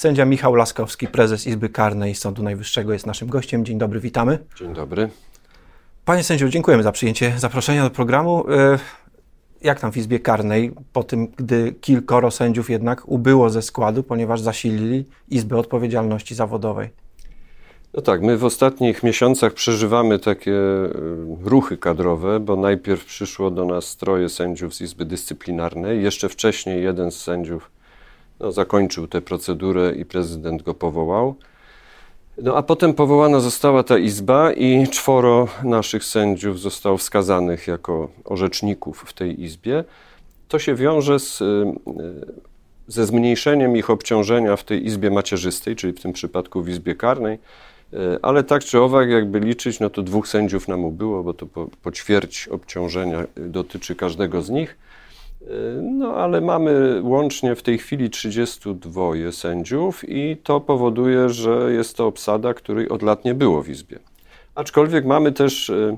Sędzia Michał Laskowski, prezes Izby Karnej Sądu Najwyższego jest naszym gościem. Dzień dobry, witamy. Dzień dobry. Panie sędzio, dziękujemy za przyjęcie zaproszenia do programu. E, jak tam w Izbie Karnej, po tym, gdy kilkoro sędziów jednak ubyło ze składu, ponieważ zasilili Izbę Odpowiedzialności Zawodowej? No tak, my w ostatnich miesiącach przeżywamy takie e, ruchy kadrowe, bo najpierw przyszło do nas troje sędziów z Izby Dyscyplinarnej. Jeszcze wcześniej jeden z sędziów no, zakończył tę procedurę i prezydent go powołał. No a potem powołana została ta izba i czworo naszych sędziów zostało wskazanych jako orzeczników w tej izbie. To się wiąże z, e, ze zmniejszeniem ich obciążenia w tej izbie macierzystej, czyli w tym przypadku w izbie karnej E, ale tak czy owak, jakby liczyć, no to dwóch sędziów nam ubyło, bo to po, po ćwierć obciążenia dotyczy każdego z nich. No ale mamy łącznie w tej chwili 32 sędziów i to powoduje, że jest to obsada, której od lat nie było w Izbie. Aczkolwiek mamy też, e,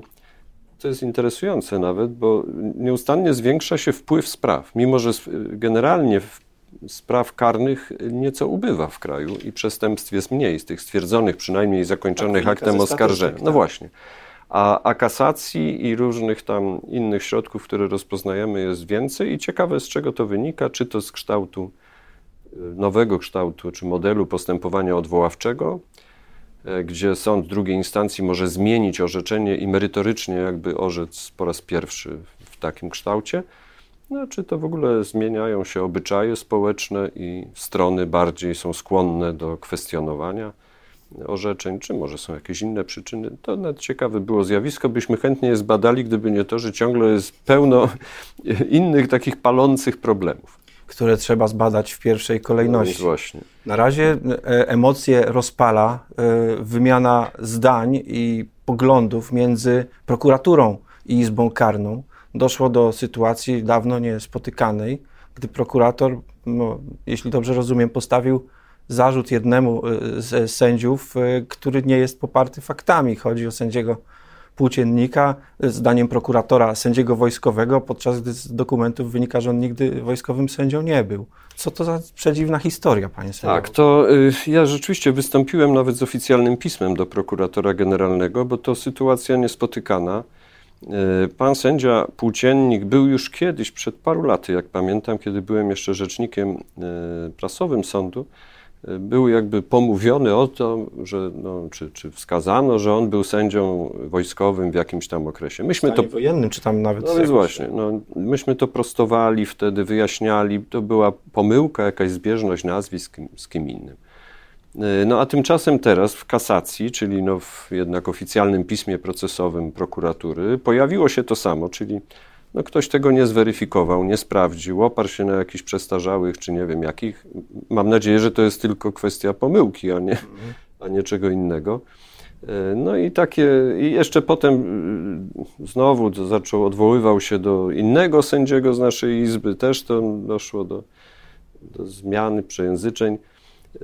to jest interesujące nawet, bo nieustannie zwiększa się wpływ spraw, mimo że generalnie spraw karnych nieco ubywa w kraju i przestępstw jest mniej, z tych stwierdzonych, przynajmniej zakończonych tak, aktem oskarżenia. No tak. właśnie. A, a kasacji i różnych tam innych środków, które rozpoznajemy, jest więcej. I ciekawe z czego to wynika, czy to z kształtu, y, nowego kształtu, czy modelu postępowania odwoławczego, e, gdzie sąd drugiej instancji może zmienić orzeczenie i merytorycznie jakby orzec po raz pierwszy w takim kształcie, no, czy to w ogóle zmieniają się obyczaje społeczne i strony bardziej są skłonne do kwestionowania orzeczeń, czy może są jakieś inne przyczyny. To nawet ciekawe było zjawisko, byśmy chętnie je zbadali, gdyby nie to, że ciągle jest pełno innych takich palących problemów. Które trzeba zbadać w pierwszej kolejności. No właśnie. Na razie e, emocje rozpala e, wymiana zdań i poglądów między prokuraturą i Izbą Karną doszło do sytuacji dawno niespotykanej, gdy prokurator, no, jeśli dobrze rozumiem, postawił zarzut jednemu y, z sędziów, y, który nie jest poparty faktami. Chodzi o sędziego płóciennika, zdaniem prokuratora sędziego wojskowego, podczas gdy z dokumentów wynika, że on nigdy wojskowym sędzią nie był. Co to za przedziwna historia, panie sędzio? Tak, to y, ja rzeczywiście wystąpiłem nawet z oficjalnym pismem do prokuratora generalnego, bo to sytuacja niespotykana. E, pan sędzia Płóciennik był już kiedyś, przed paru laty, jak pamiętam, kiedy byłem jeszcze rzecznikiem e, prasowym sądu, e, był jakby pomówiony o to, że, no, czy, czy wskazano, że on był sędzią wojskowym w jakimś tam okresie. Myśmy to wojennym, czy tam nawet. No więc właśnie, no, myśmy to prostowali wtedy, wyjaśniali. To była pomyłka, jakaś zbieżność nazwisk z kim innym. E, no a tymczasem teraz w kasacji, czyli no w jednak oficjalnym pismie procesowym prokuratury, pojawiło się to samo, czyli no ktoś tego nie zweryfikował, nie sprawdził, oparł się na jakichś przestarzałych, czy nie wiem jakich. Mam nadzieję, że to jest tylko kwestia pomyłki, a nie, a nie czego innego. E, no i takie, i jeszcze potem e, znowu zaczął, odwoływał się do innego sędziego z naszej izby, też to doszło do, do zmiany przejęzyczeń.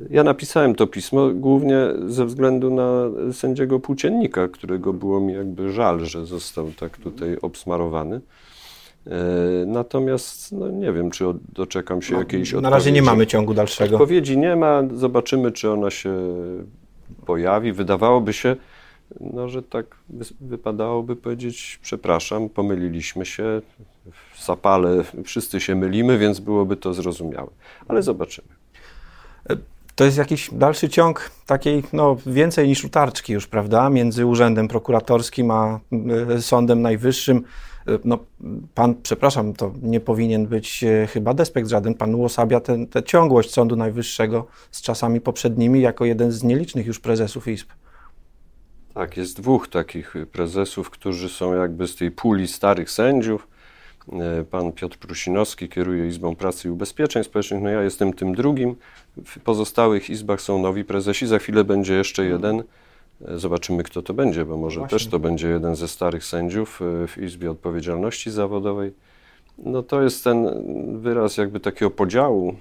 Ja napisałem to pismo głównie ze względu na sędziego płóciennika, którego było mi jakby żal, że został tak tutaj obsmarowany. E, natomiast no nie wiem, czy doczekam się no, jakiejś odpowiedzi. Na razie nie mamy ciągu dalszego. Odpowiedzi nie ma, zobaczymy, czy ona się pojawi. Wydawałoby się, no, że tak wypadałoby powiedzieć, przepraszam, pomyliliśmy się, w zapale wszyscy się mylimy, więc byłoby to zrozumiałe. Ale zobaczymy. E, to jest jakiś dalszy ciąg takiej, no więcej niż utarczki już, prawda, między urzędem prokuratorskim a e, Sądem Najwyższym. E, no, pan, przepraszam, to nie powinien być e, chyba despekt żaden. Pan uosabia tę ciągłość Sądu Najwyższego z czasami poprzednimi jako jeden z nielicznych już prezesów izb. Tak, jest dwóch takich prezesów, którzy są jakby z tej puli starych sędziów. Pan Piotr Prusinowski kieruje Izbą Pracy i Ubezpieczeń Społecznych, no ja jestem tym drugim. W pozostałych izbach są nowi prezesi, za chwilę będzie jeszcze jeden. Zobaczymy, kto to będzie, bo może Właśnie. też to będzie jeden ze starych sędziów e, w Izbie Odpowiedzialności Zawodowej. No to jest ten wyraz jakby takiego podziału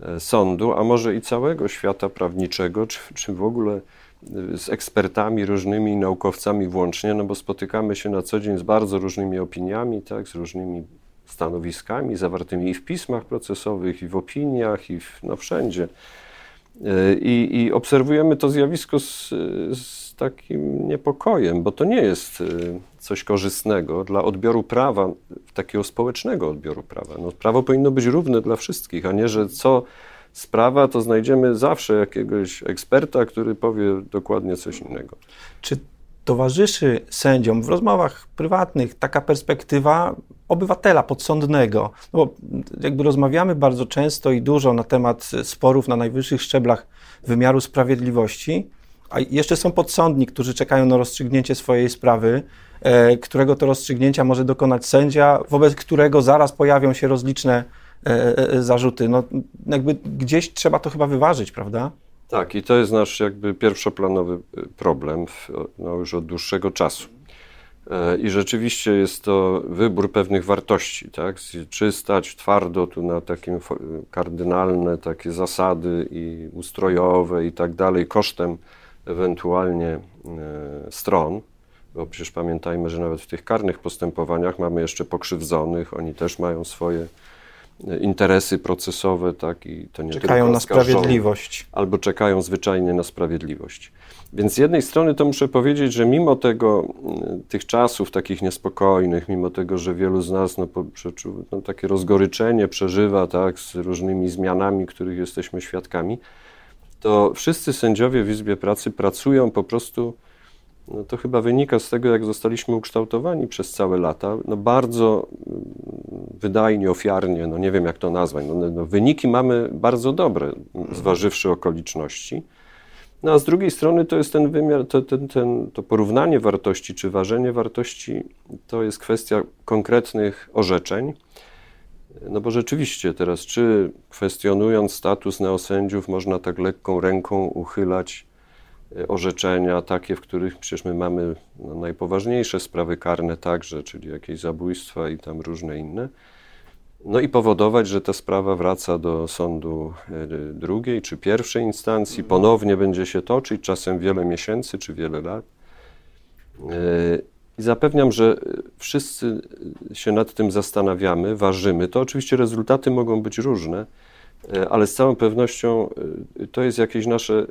e, sądu, a może i całego świata prawniczego, czy, czy w ogóle e, z ekspertami różnymi, naukowcami włącznie, no bo spotykamy się na co dzień z bardzo różnymi opiniami, tak, z różnymi stanowiskami zawartymi i w pismach procesowych, i w opiniach, i w, no wszędzie. I, I, obserwujemy to zjawisko z, z, takim niepokojem, bo to nie jest coś korzystnego dla odbioru prawa, takiego społecznego odbioru prawa. No, prawo powinno być równe dla wszystkich, a nie, że co sprawa, to znajdziemy zawsze jakiegoś eksperta, który powie dokładnie coś innego. Czy towarzyszy sędziom w rozmowach prywatnych taka perspektywa obywatela podsądnego? No bo jakby rozmawiamy bardzo często i dużo na temat sporów na najwyższych szczeblach wymiaru sprawiedliwości, a jeszcze są podsądni, którzy czekają na rozstrzygnięcie swojej sprawy, e, którego to rozstrzygnięcia może dokonać sędzia, wobec którego zaraz pojawią się rozliczne e, e, zarzuty. No, jakby gdzieś trzeba to chyba wyważyć, prawda? Tak, i to jest nasz jakby pierwszoplanowy y, problem no już od dłuższego czasu. E, I rzeczywiście jest to wybór pewnych wartości, tak? Czy stać twardo tu na takim kardynalne takie zasady i ustrojowe i tak dalej, kosztem ewentualnie e, stron, bo przecież pamiętajmy, że nawet w tych karnych postępowaniach mamy jeszcze pokrzywdzonych, oni też mają swoje interesy procesowe, tak, i to nie czekają na sprawiedliwość. Albo czekają zwyczajnie na sprawiedliwość. Więc z jednej strony to muszę powiedzieć, że mimo tego, mm, tych czasów takich niespokojnych, mimo tego, że wielu z nas no, no, takie rozgoryczenie przeżywa tak, z różnymi zmianami, których jesteśmy świadkami, to wszyscy sędziowie w Izbie Pracy pracują po prostu no to chyba wynika z tego, jak zostaliśmy ukształtowani przez całe lata, no bardzo mm, wydajnie, ofiarnie, no nie wiem jak to nazwać, no, no wyniki mamy bardzo dobre, zważywszy okoliczności. No a z drugiej strony to jest ten wymiar, to, ten, ten, to porównanie wartości czy ważenie wartości to jest kwestia konkretnych orzeczeń. No bo rzeczywiście teraz, czy kwestionując status neosędziów, można tak lekką ręką uchylać orzeczenia, takie, w których przecież my mamy no, najpoważniejsze sprawy karne także, czyli jakieś zabójstwa i tam różne inne. No i powodować, że ta sprawa wraca do sądu e, drugiej czy pierwszej instancji, ponownie będzie się toczyć, czasem wiele miesięcy czy wiele lat. E, I zapewniam, że wszyscy się nad tym zastanawiamy, ważymy. To oczywiście rezultaty mogą być różne, ale z całą pewnością to jest jakieś nasze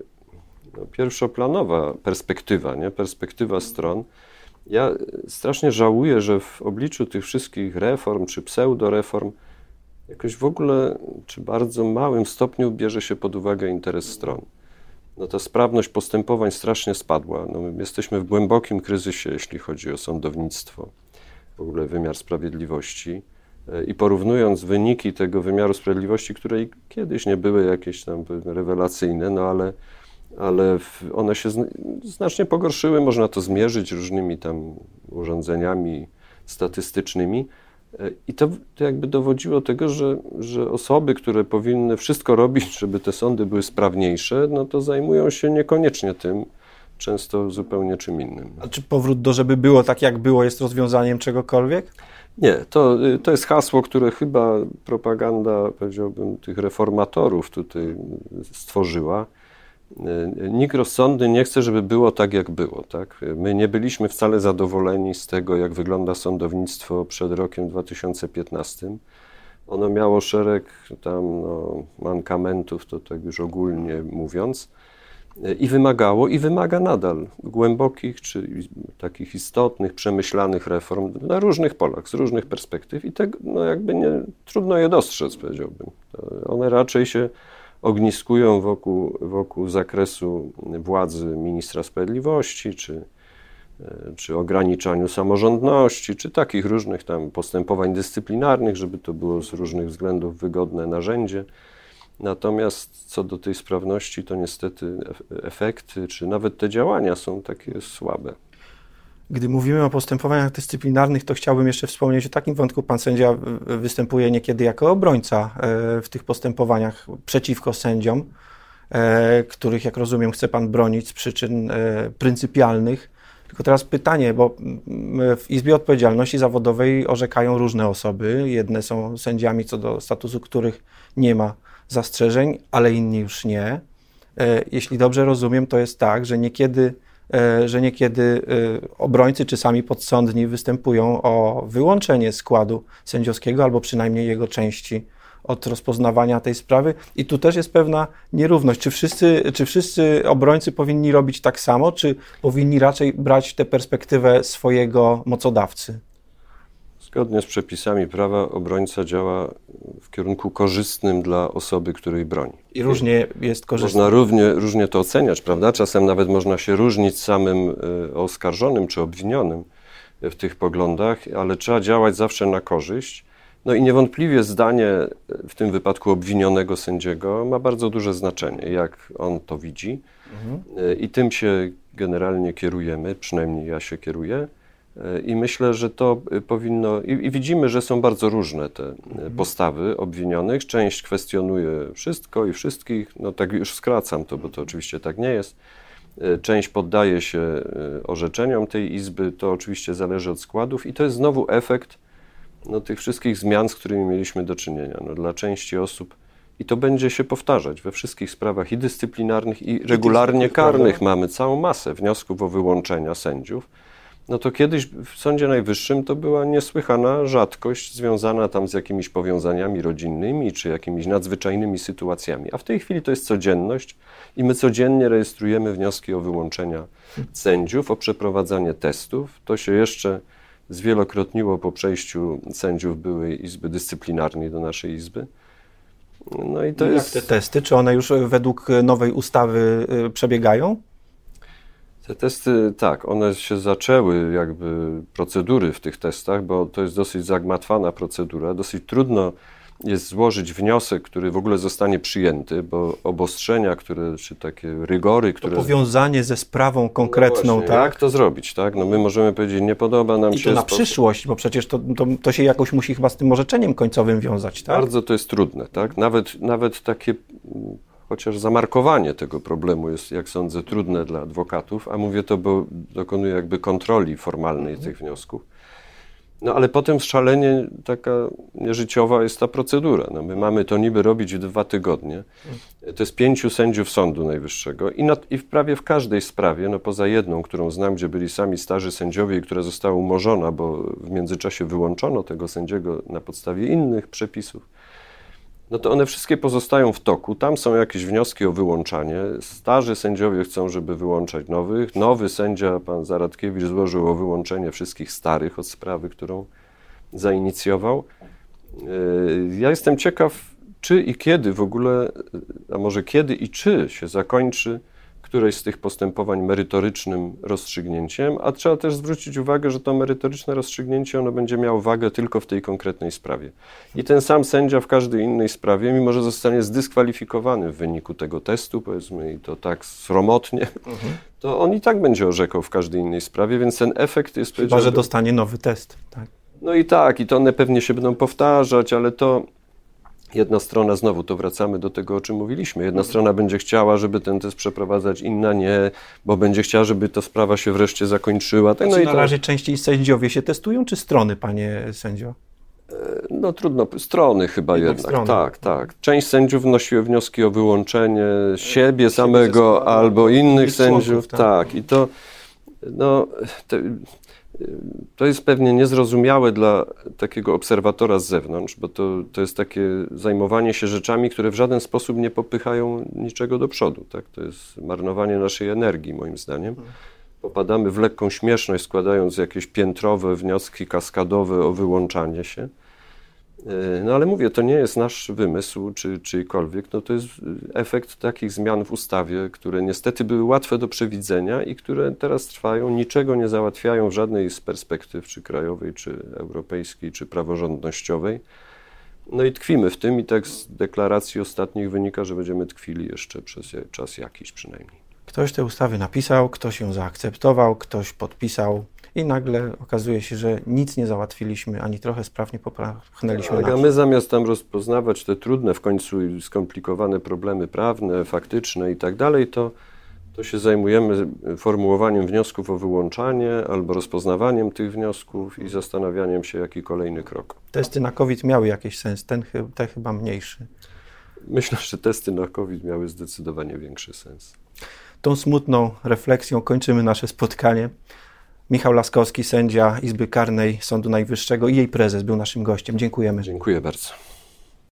no, pierwszoplanowa perspektywa, nie? perspektywa stron. Ja strasznie żałuję, że w obliczu tych wszystkich reform czy pseudoreform jakoś w ogóle, czy bardzo małym stopniu bierze się pod uwagę interes stron. No ta sprawność postępowań strasznie spadła. No, my jesteśmy w głębokim kryzysie, jeśli chodzi o sądownictwo, w ogóle wymiar sprawiedliwości. E, I porównując wyniki tego wymiaru sprawiedliwości, które kiedyś nie były jakieś tam rewelacyjne, no ale ale one się znacznie pogorszyły. Można to zmierzyć różnymi tam urządzeniami statystycznymi. E, I to, to jakby dowodziło tego, że, że osoby, które powinny wszystko robić, żeby te sądy były sprawniejsze, no to zajmują się niekoniecznie tym, często zupełnie czym innym. A czy powrót do, żeby było tak, jak było, jest rozwiązaniem czegokolwiek? Nie, to, y, to jest hasło, które chyba propaganda, powiedziałbym, tych reformatorów tutaj stworzyła. Y, nikt rozsądny nie chce, żeby było tak, jak było. Tak? My nie byliśmy wcale zadowoleni z tego, jak wygląda sądownictwo przed rokiem 2015. Ono miało szereg tam no, mankamentów, to tak już ogólnie mówiąc, y, i wymagało, i wymaga nadal głębokich, czy takich istotnych, przemyślanych reform na różnych polach, z różnych perspektyw, i tego no, jakby nie, trudno je dostrzec, powiedziałbym. One raczej się ogniskują wokół, wokół zakresu władzy ministra sprawiedliwości, czy, e, czy ograniczaniu samorządności, czy takich różnych tam postępowań dyscyplinarnych, żeby to było z różnych względów wygodne narzędzie. Natomiast co do tej sprawności, to niestety efekty, czy nawet te działania są takie słabe. Gdy mówimy o postępowaniach dyscyplinarnych, to chciałbym jeszcze wspomnieć o takim wątku. Pan sędzia występuje niekiedy jako obrońca e, w tych postępowaniach przeciwko sędziom, e, których, jak rozumiem, chce pan bronić z przyczyn e, pryncypialnych. Tylko teraz pytanie, bo w Izbie Odpowiedzialności Zawodowej orzekają różne osoby. Jedne są sędziami, co do statusu których nie ma zastrzeżeń, ale inni już nie. Jeśli dobrze rozumiem, to jest tak, że niekiedy E, że niekiedy e, obrońcy czy sami podsądni występują o wyłączenie składu sędziowskiego albo przynajmniej jego części od rozpoznawania tej sprawy. I tu też jest pewna nierówność. Czy wszyscy, czy wszyscy obrońcy powinni robić tak samo, czy powinni raczej brać tę perspektywę swojego mocodawcy? Zgodnie z przepisami prawa obrońca działa w kierunku korzystnym dla osoby, której broni. I różnie jest korzystny. Można równie, różnie to oceniać, prawda? Czasem nawet można się różnić samym e, oskarżonym czy obwinionym w tych poglądach, ale trzeba działać zawsze na korzyść. No i niewątpliwie zdanie w tym wypadku obwinionego sędziego ma bardzo duże znaczenie, jak on to widzi. Mhm. E, I tym się generalnie kierujemy, przynajmniej ja się kieruję. E, I myślę, że to e, powinno. I, I, widzimy, że są bardzo różne te mhm. postawy obwinionych. Część kwestionuje wszystko i wszystkich. No tak już skracam to, bo to oczywiście tak nie jest. Część poddaje się orzeczeniom tej izby. To oczywiście zależy od składów, i to jest znowu efekt no, tych wszystkich zmian, z którymi mieliśmy do czynienia. No, dla części osób i to będzie się powtarzać we wszystkich sprawach i dyscyplinarnych, i regularnie karnych. Mamy całą masę wniosków o wyłączenia sędziów. No to kiedyś w Sądzie Najwyższym to była niesłychana rzadkość związana tam z jakimiś powiązaniami rodzinnymi czy jakimiś nadzwyczajnymi sytuacjami. A w tej chwili to jest codzienność i my codziennie rejestrujemy wnioski o wyłączenia sędziów, o przeprowadzanie testów. To się jeszcze zwielokrotniło po przejściu sędziów byłej Izby Dyscyplinarnej do naszej Izby. No i to Jak jest... te testy, czy one już według nowej ustawy y, przebiegają? Te testy, tak, one się zaczęły, jakby procedury w tych testach, bo to jest dosyć zagmatwana procedura, dosyć trudno jest złożyć wniosek, który w ogóle zostanie przyjęty, bo obostrzenia, które, czy takie rygory, które... To powiązanie ze sprawą konkretną, no właśnie, tak? Jak to zrobić, tak? No my możemy powiedzieć, nie podoba nam I się... I to na sposób... przyszłość, bo przecież to, to, to, się jakoś musi chyba z tym orzeczeniem końcowym wiązać, tak? Bardzo to jest trudne, tak? Nawet, nawet takie chociaż zamarkowanie tego problemu jest, jak sądzę, trudne dla adwokatów, a mówię to, bo dokonuję jakby kontroli formalnej tych wniosków. No ale potem szalenie taka nieżyciowa jest ta procedura. No, my mamy to niby robić w dwa tygodnie. To jest pięciu sędziów Sądu Najwyższego i, na, i w prawie w każdej sprawie, no poza jedną, którą znam, gdzie byli sami starzy sędziowie i która została umorzona, bo w międzyczasie wyłączono tego sędziego na podstawie innych przepisów no to one wszystkie pozostają w toku. Tam są jakieś wnioski o wyłączanie. Starzy sędziowie chcą, żeby wyłączać nowych. Nowy sędzia, pan Zaradkiewicz, złożył o wyłączenie wszystkich starych od sprawy, którą zainicjował. Yy, ja jestem ciekaw, czy i kiedy w ogóle, a może kiedy i czy się zakończy któreś z tych postępowań merytorycznym rozstrzygnięciem, a trzeba też zwrócić uwagę, że to merytoryczne rozstrzygnięcie ono będzie miało wagę tylko w tej konkretnej sprawie. I ten sam sędzia w każdej innej sprawie, mimo że zostanie zdyskwalifikowany w wyniku tego testu, powiedzmy, i to tak sromotnie, mhm. to on i tak będzie orzekał w każdej innej sprawie, więc ten efekt jest... Chyba, że dostanie nowy test. Tak. No i tak, i to one pewnie się będą powtarzać, ale to Jedna strona, znowu to wracamy do tego, o czym mówiliśmy. Jedna strona będzie chciała, żeby ten test przeprowadzać, inna nie, bo będzie chciała, żeby ta sprawa się wreszcie zakończyła. Tak, no i na razie częściej sędziowie się testują, czy strony, panie sędzio? E, no trudno, strony chyba jednak. jednak. Strony. Tak, tak. Część sędziów wnosiła wnioski o wyłączenie siebie samego albo innych sędziów. tak. tak. i to no, te, to jest pewnie niezrozumiałe dla takiego obserwatora z zewnątrz, bo to, to jest takie zajmowanie się rzeczami, które w żaden sposób nie popychają niczego do przodu. Tak? To jest marnowanie naszej energii, moim zdaniem. Popadamy w lekką śmieszność, składając jakieś piętrowe wnioski kaskadowe o wyłączanie się. E, no ale mówię, to nie jest nasz wymysł czy czyjkolwiek, no to jest efekt takich zmian w ustawie, które niestety były łatwe do przewidzenia i które teraz trwają, niczego nie załatwiają w żadnej z perspektyw, czy krajowej, czy europejskiej, czy praworządnościowej. No i tkwimy w tym i tak z deklaracji ostatnich wynika, że będziemy tkwili jeszcze przez czas jakiś przynajmniej. Ktoś te ustawy napisał, ktoś ją zaakceptował, ktoś podpisał i nagle okazuje się, że nic nie załatwiliśmy, ani trochę sprawnie popchnęliśmy. Tak, a my zamiast tam rozpoznawać te trudne w końcu skomplikowane problemy prawne, faktyczne i tak dalej, to, to się zajmujemy formułowaniem wniosków o wyłączanie albo rozpoznawaniem tych wniosków i zastanawianiem się, jaki kolejny krok. Testy na COVID miały jakiś sens, ten, ten chyba mniejszy. Myślę, że testy na COVID miały zdecydowanie większy sens. Tą smutną refleksją kończymy nasze spotkanie. Michał Laskowski, sędzia Izby Karnej Sądu Najwyższego i jej prezes był naszym gościem. Dziękujemy. Dziękuję bardzo.